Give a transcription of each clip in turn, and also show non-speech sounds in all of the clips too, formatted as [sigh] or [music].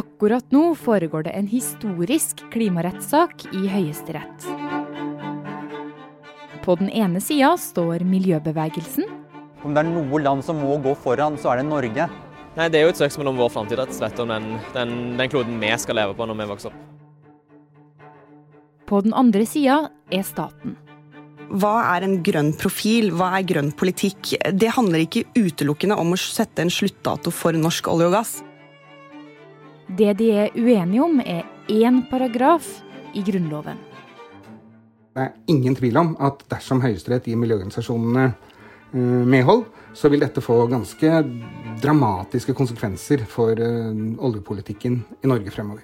Akkurat nå foregår det en historisk klimarettssak i Høyesterett. På den ene sida står miljøbevegelsen. Om det er noe land som må gå foran, så er det Norge. Nei, Det er jo et søksmål om vår framtid, rett og slett. Om den, den, den kloden vi skal leve på når vi vokser opp. På den andre sida er staten. Hva er en grønn profil, hva er grønn politikk? Det handler ikke utelukkende om å sette en sluttdato for norsk olje og gass. Det de er uenige om, er én paragraf i Grunnloven. Det er ingen tvil om at dersom Høyesterett gir miljøorganisasjonene eh, medhold, så vil dette få ganske dramatiske konsekvenser for eh, oljepolitikken i Norge fremover.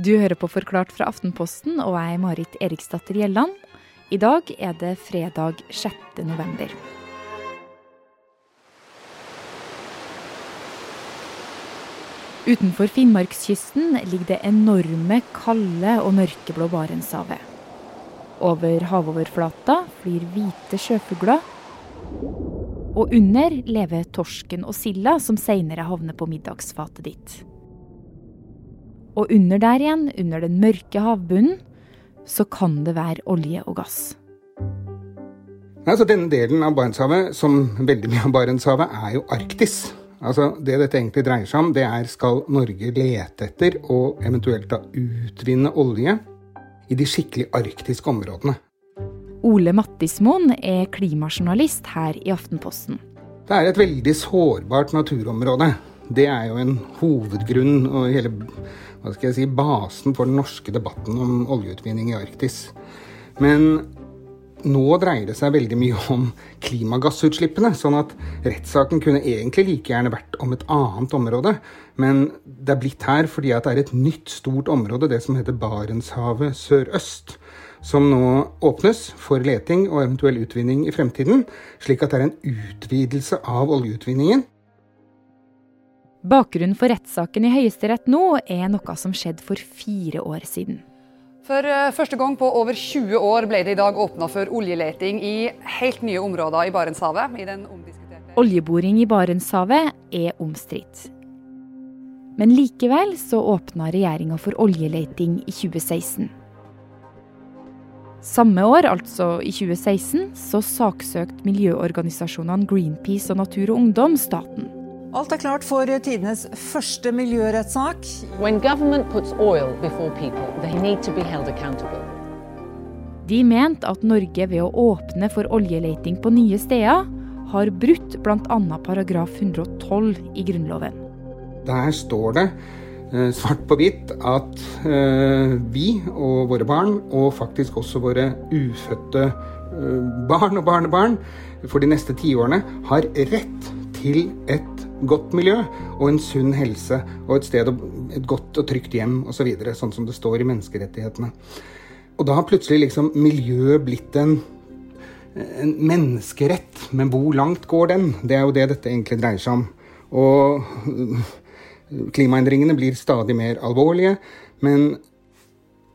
Du hører på Forklart fra Aftenposten, og jeg er Marit Eriksdatter Gjelland. I dag er det fredag 6. november. Utenfor Finnmarkskysten ligger det enorme, kalde og mørkeblå Barentshavet. Over havoverflata flyr hvite sjøfugler. Og under lever torsken og silda, som seinere havner på middagsfatet ditt. Og under der igjen, under den mørke havbunnen, så kan det være olje og gass. Altså, denne delen av Barentshavet, som veldig mye av Barentshavet, er jo Arktis. Altså, Det dette egentlig dreier seg om, det er skal Norge lete etter og eventuelt da utvinne olje i de skikkelig arktiske områdene. Ole Mattismoen er klimajournalist her i Aftenposten. Det er et veldig sårbart naturområde. Det er jo en hovedgrunn og hele hva skal jeg si, basen for den norske debatten om oljeutvinning i Arktis. Men nå dreier det seg veldig mye om klimagassutslippene, sånn at rettssaken kunne egentlig like gjerne vært om et annet område. Men det er blitt her fordi det er et nytt, stort område, det som heter Barentshavet sørøst. Som nå åpnes for leting og eventuell utvinning i fremtiden, slik at det er en utvidelse av oljeutvinningen. Bakgrunnen for rettssaken i Høyesterett nå er noe som skjedde for fire år siden. For eh, første gang på over 20 år ble det i dag åpna for oljeleting i helt nye områder i Barentshavet. I Oljeboring i Barentshavet er omstridt. Men likevel så åpna regjeringa for oljeleting i 2016. Samme år, altså i 2016, så saksøkte miljøorganisasjonene Greenpeace og Natur og Ungdom staten. Alt er klart for tidenes første miljørettssak. De mente at Norge ved å åpne for oljeleting på nye steder, har brutt bl.a. paragraf 112 i Grunnloven. Der står det eh, svart på hvitt at eh, vi og våre barn, og faktisk også våre ufødte eh, barn og barnebarn, for de neste tiårene har rett til et godt miljø og en sunn helse og et, sted, et godt og trygt hjem osv., så videre, sånn som det står i menneskerettighetene. Og da har plutselig liksom miljøet blitt en, en menneskerett, men hvor langt går den? Det er jo det dette egentlig dreier seg om. Og klimaendringene blir stadig mer alvorlige, men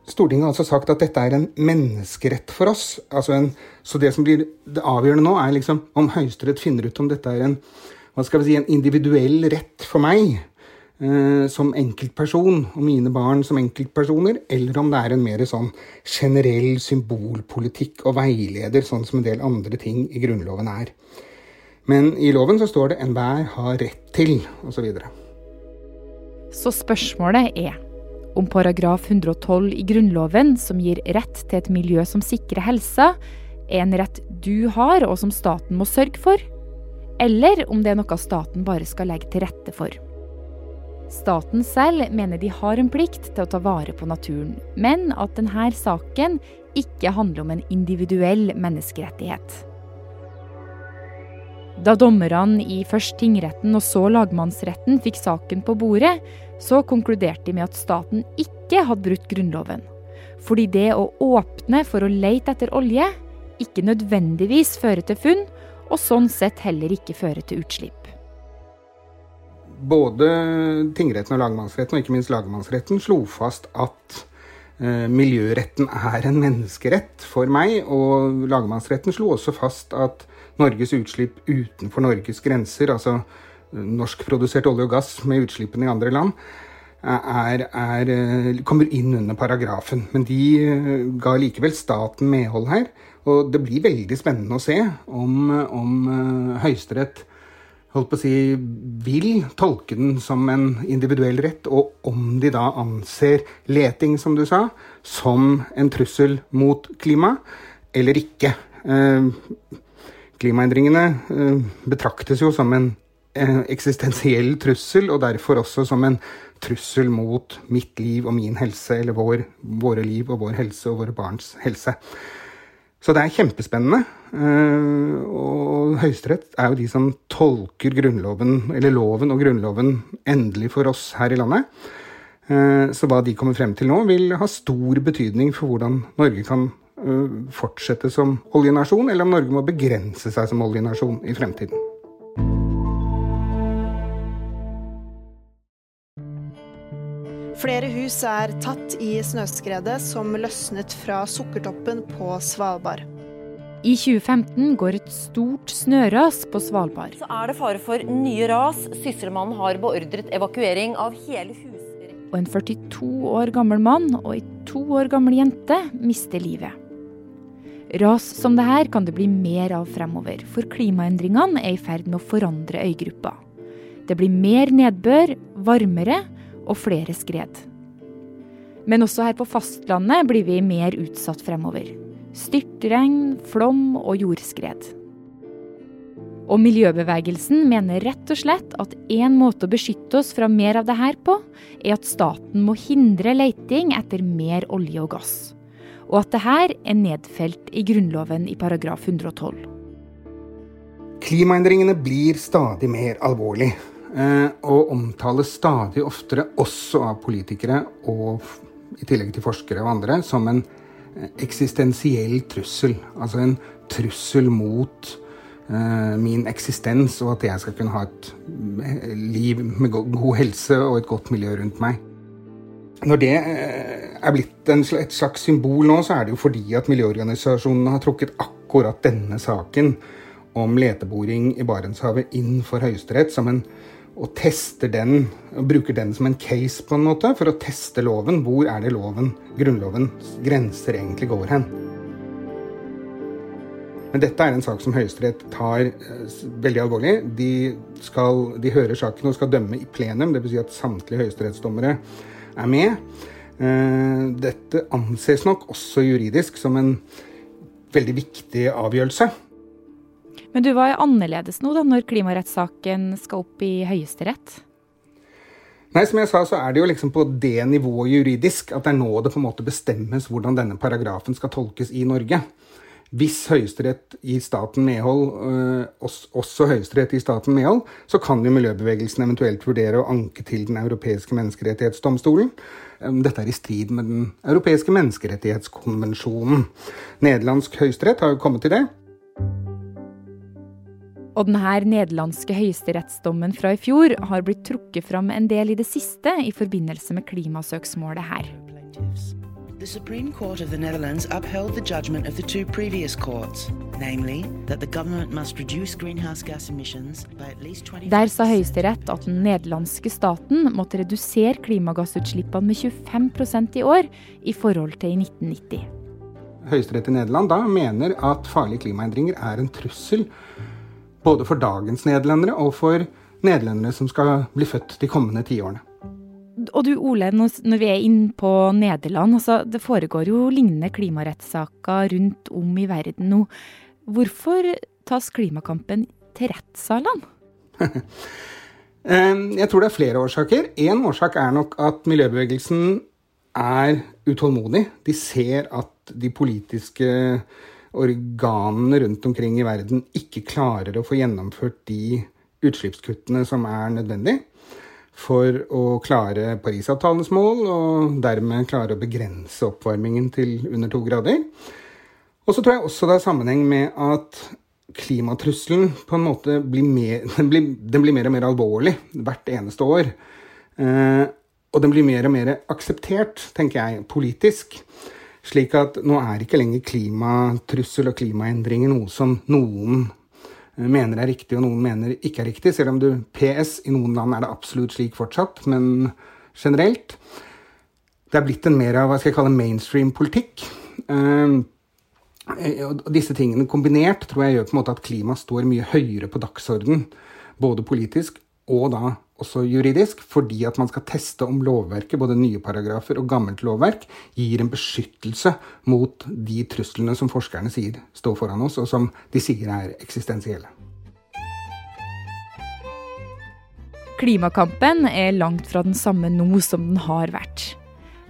Stortinget har altså sagt at dette er en menneskerett for oss. Altså en, så det som blir det avgjørende nå, er liksom om Høyesterett finner ut om dette er en hva skal vi si, en individuell rett for meg eh, som enkeltperson og mine barn som enkeltpersoner, eller om det er en mer sånn generell symbolpolitikk og veileder, sånn som en del andre ting i Grunnloven er. Men i loven så står det 'enhver har rett til', osv. Så, videre. så spørsmålet er om paragraf 112 i Grunnloven, som gir rett til et miljø som sikrer helsa, er en rett du har, og som staten må sørge for? Eller om det er noe staten bare skal legge til rette for. Staten selv mener de har en plikt til å ta vare på naturen, men at denne saken ikke handler om en individuell menneskerettighet. Da dommerne i først tingretten og så lagmannsretten fikk saken på bordet, så konkluderte de med at staten ikke hadde brutt Grunnloven. Fordi det å åpne for å leite etter olje ikke nødvendigvis fører til funn, og sånn sett heller ikke føre til utslipp. Både tingretten og lagmannsretten, og ikke minst lagmannsretten, slo fast at eh, miljøretten er en menneskerett for meg, og lagmannsretten slo også fast at Norges utslipp utenfor Norges grenser, altså norskprodusert olje og gass med utslippene i andre land, er, er, kommer inn under paragrafen. Men de ga likevel staten medhold her. Og det blir veldig spennende å se om, om Høyesterett holdt på å si, vil tolke den som en individuell rett, og om de da anser leting, som du sa, som en trussel mot klima, eller ikke. Eh, klimaendringene eh, betraktes jo som en eh, eksistensiell trussel, og derfor også som en trussel mot mitt liv og min helse, eller vår, våre liv og vår helse og våre barns helse. Så det er kjempespennende. Eh, og Høyesterett er jo de som tolker Grunnloven, eller loven og Grunnloven endelig for oss her i landet. Eh, så hva de kommer frem til nå, vil ha stor betydning for hvordan Norge kan eh, fortsette som oljenasjon, eller om Norge må begrense seg som oljenasjon i fremtiden. Flere hus er tatt i snøskredet som løsnet fra Sukkertoppen på Svalbard. I 2015 går et stort snøras på Svalbard. Så er det fare for nye ras. Sysselmannen har beordret evakuering av hele huset. Og en 42 år gammel mann og ei to år gammel jente mister livet. Ras som det her kan det bli mer av fremover, for klimaendringene er i ferd med å forandre øygruppa. Det blir mer nedbør, varmere og flere skred. Men også her på fastlandet blir vi mer utsatt fremover. Styrtregn, flom og jordskred. Og miljøbevegelsen mener rett og slett at én måte å beskytte oss fra mer av det her på, er at staten må hindre leiting etter mer olje og gass. Og at det her er nedfelt i Grunnloven i paragraf 112. Klimaendringene blir stadig mer alvorlig. Eh, og omtales stadig oftere, også av politikere og i tillegg til forskere og andre, som en eh, eksistensiell trussel. Altså en trussel mot uh, min eksistens, og at jeg skal kunne ha et liv med god helse og et godt miljø rundt meg. Når det er blitt et slags symbol nå, så er det jo fordi at miljøorganisasjonene har trukket akkurat denne saken om leteboring i Barentshavet inn for Høyesterett som en og tester den, og bruker den som en case på en måte, for å teste loven. Hvor er det loven, Grunnlovens grenser egentlig går hen? Men dette er en sak som Høyesterett tar eh, veldig alvorlig. De, skal, de, hører saken og skal dømme i plenum, dvs. Si at samtlige høyesterettsdommere er med. Eh, dette anses nok også juridisk som en veldig viktig avgjørelse. Men du, hva er annerledes nå da, når klimarettssaken skal opp i Høyesterett? Nei, som jeg sa, så er det jo liksom på det nivået juridisk at det er nå det på en måte bestemmes hvordan denne paragrafen skal tolkes i Norge. Hvis Høyesterett gir staten medhold, øh, også Høyesterett gir staten medhold, så kan jo miljøbevegelsen eventuelt vurdere å anke til Den europeiske menneskerettighetsdomstolen. Dette er i strid med Den europeiske menneskerettighetskonvensjonen. Nederlandsk høyesterett har jo kommet til det. Og denne nederlandske høyesterettsdommen fra i fjor har blitt trukket fram en del i det siste i forbindelse med klimasøksmålet her. The Supreme Court of the Netherlands upheld the judgment of the two previous courts, namely that the government must reduce greenhouse gas emissions by at least 20 Der sa Høyesterett at den nederlandske staten måtte redusere klimagassutslippene med 25% i år i forhold til i 1990. Høyesterett i Nederland da mener at farlige klimaendringer er en trussel både for dagens nederlendere og for nederlendere som skal bli født de kommende tiårene. Og du Ole, når vi er inne på Nederland, altså det foregår jo lignende klimarettssaker rundt om i verden nå. Hvorfor tas klimakampen til rettssalene? [laughs] Jeg tror det er flere årsaker. Én årsak er nok at miljøbevegelsen er utålmodig. De ser at de politiske organene rundt omkring i verden ikke klarer å få gjennomført de utslippskuttene som er nødvendig for å klare Parisavtalens mål, og dermed klare å begrense oppvarmingen til under to grader. Og så tror jeg også det er sammenheng med at klimatrusselen på en måte blir mer, [laughs] den blir, den blir mer og mer alvorlig hvert eneste år. Eh, og den blir mer og mer akseptert, tenker jeg, politisk. Slik at nå er ikke lenger klimatrussel og klimaendringer noe som noen mener er riktig, og noen mener ikke er riktig. Selv om du PS, i noen land er det absolutt slik fortsatt, men generelt. Det er blitt en mer av hva skal jeg kalle mainstream-politikk. Uh, og disse tingene kombinert tror jeg gjør på en måte at klima står mye høyere på dagsorden, både politisk og da også juridisk, fordi at man skal teste om lovverket, både nye paragrafer og gammelt lovverk, gir en beskyttelse mot de truslene som forskerne sier står foran oss, og som de sier er eksistensielle. Klimakampen er langt fra den samme nå som den har vært.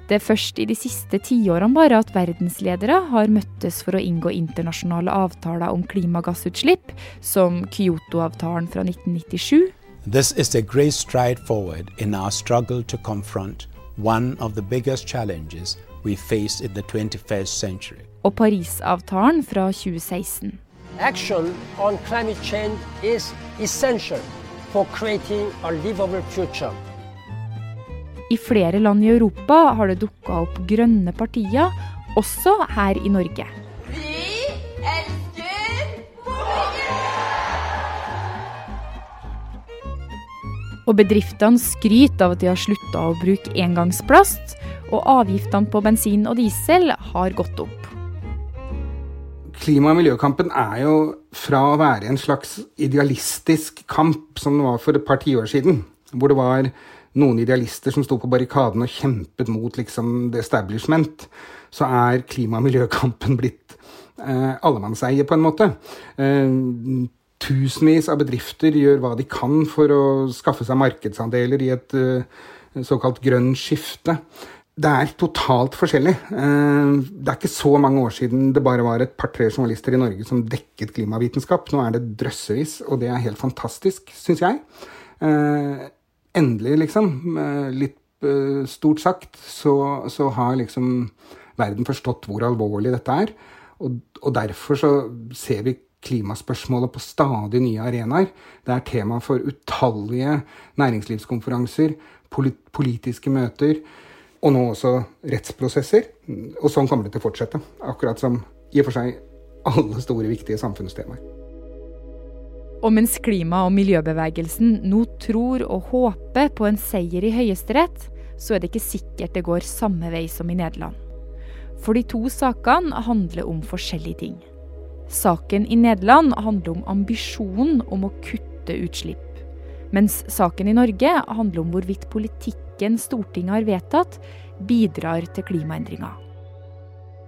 Det er først i de siste tiårene bare at verdensledere har møttes for å inngå internasjonale avtaler om klimagassutslipp, som Kyoto-avtalen fra 1997. This is a great stride forward in our struggle to confront one of the biggest challenges we face in the 21st century. Og Parisavtalen fra 2016. Action on climate change is essential for creating a livable future. I flere land i Europa har det dukka opp grønne partier, også her i Norge. Og bedriftene skryter av at de har slutta å bruke engangsplast, og avgiftene på bensin og diesel har gått opp. Klima- og miljøkampen er jo fra å være en slags idealistisk kamp, som det var for et par tiår siden, hvor det var noen idealister som sto på barrikaden og kjempet mot liksom, the establishment, så er klima- og miljøkampen blitt eh, allemannseie, på en måte. Eh, tusenvis av bedrifter gjør hva de kan for å skaffe seg markedsandeler i et eh, såkalt grønn skifte. Det er totalt forskjellig. Eh, det er ikke så mange år siden det bare var et par-tre journalister i Norge som dekket klimavitenskap. Nå er det drøssevis, og det er helt fantastisk, syns jeg. Eh, endelig, liksom, litt stort sagt, så, så, har liksom verden forstått hvor alvorlig dette er. Og, og, derfor så ser vi klimaspørsmålet på stadig nye arenaer. Det er tema for utallige næringslivskonferanser, polit politiske møter, og nå også rettsprosesser. Og sånn kommer det til å fortsette. Akkurat som i og for seg alle store, viktige samfunnstemaer. Og mens klima- og miljøbevegelsen nå tror og håper på en seier i Høyesterett, så er det ikke sikkert det går samme vei som i Nederland. For de to sakene handler om forskjellige ting. Saken i Nederland handler om ambisjonen om å kutte utslipp. Mens saken i Norge handler om hvorvidt politikken Stortinget har vedtatt, bidrar til klimaendringer.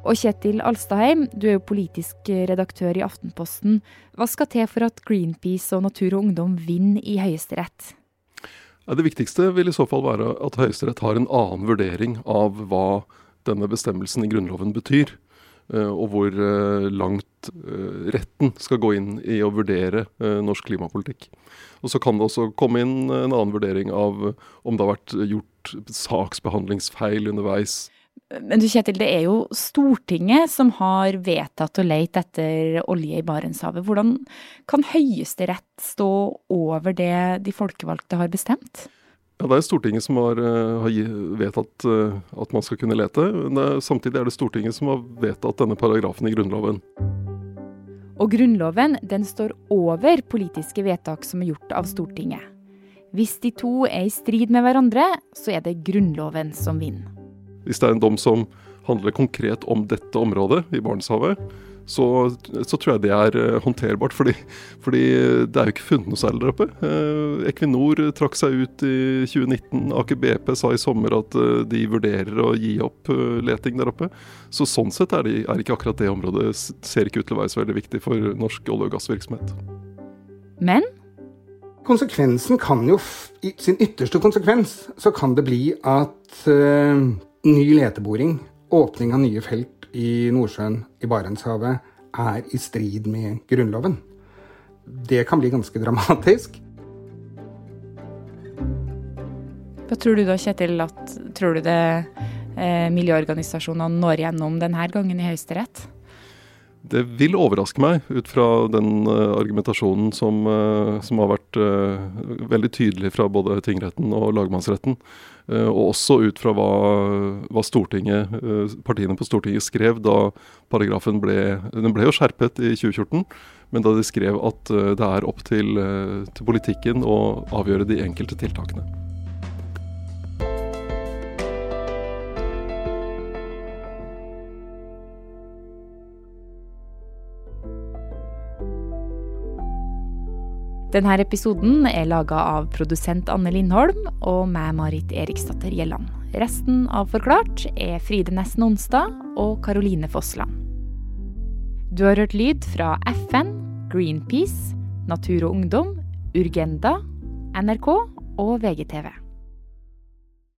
Og Kjetil Alstaheim, du er jo politisk redaktør i Aftenposten. Hva skal til for at Greenpeace og Natur og Ungdom vinner i Høyesterett? Det viktigste vil i så fall være at Høyesterett har en annen vurdering av hva denne bestemmelsen i Grunnloven betyr. Eh, og hvor eh, langt eh, retten skal gå inn i å vurdere norsk klimapolitikk. Og Så kan det også komme inn en annen vurdering av om det har vært gjort saksbehandlingsfeil underveis. Men du Kjetil, det er jo Stortinget som har vedtatt å lete etter olje i Barentshavet. Hvordan kan Høyesterett stå over det de folkevalgte har bestemt? Ja, Det er Stortinget som har, uh, har vedtatt uh, at man skal kunne lete. Men er, samtidig er det Stortinget som har vedtatt denne paragrafen i Grunnloven. Og Grunnloven den står over politiske vedtak som er gjort av Stortinget. Hvis de to er i strid med hverandre, så er det Grunnloven som vinner. Hvis det er en dom som handler konkret om dette området i Barentshavet, så, så, tror jeg det er uh, håndterbart. Fordi, fordi, det er jo ikke funnet noe særlig der oppe. Uh, Equinor trakk seg ut i 2019. Aker BP sa i sommer at uh, de vurderer å gi opp leting der oppe. Så sånn sett er, de, er, ikke akkurat det området ser ikke ut til å være så veldig viktig for norsk olje- og gassvirksomhet. Men? Konsekvensen kan jo, i sin ytterste konsekvens, så kan det bli at ny leteboring, åpning av nye felt i Nordsjøen, i Barentshavet, er i strid med Grunnloven. Det kan bli ganske dramatisk. Hva tror du da, Kjetil, at tror du det eh, miljøorganisasjonene når gjennom denne gangen i Høyesterett? Det vil overraske meg, ut fra den uh, argumentasjonen som, uh, som, har vært vært veldig tydelig fra både tingretten og lagmannsretten. og også ut fra hva, hva partiene på Stortinget skrev da paragrafen ble Den ble jo skjerpet i 2014, men da de skrev at det er opp til, til politikken å avgjøre de enkelte tiltakene. Denne episoden er laga av produsent Anne Lindholm og meg, Marit Eriksdatter Gjelland. Resten av Forklart er Fride Nesten Onsdag og Karoline Fossland. Du har hørt lyd fra FN, Greenpeace, Natur og Ungdom, Urgenda, NRK og VGTV.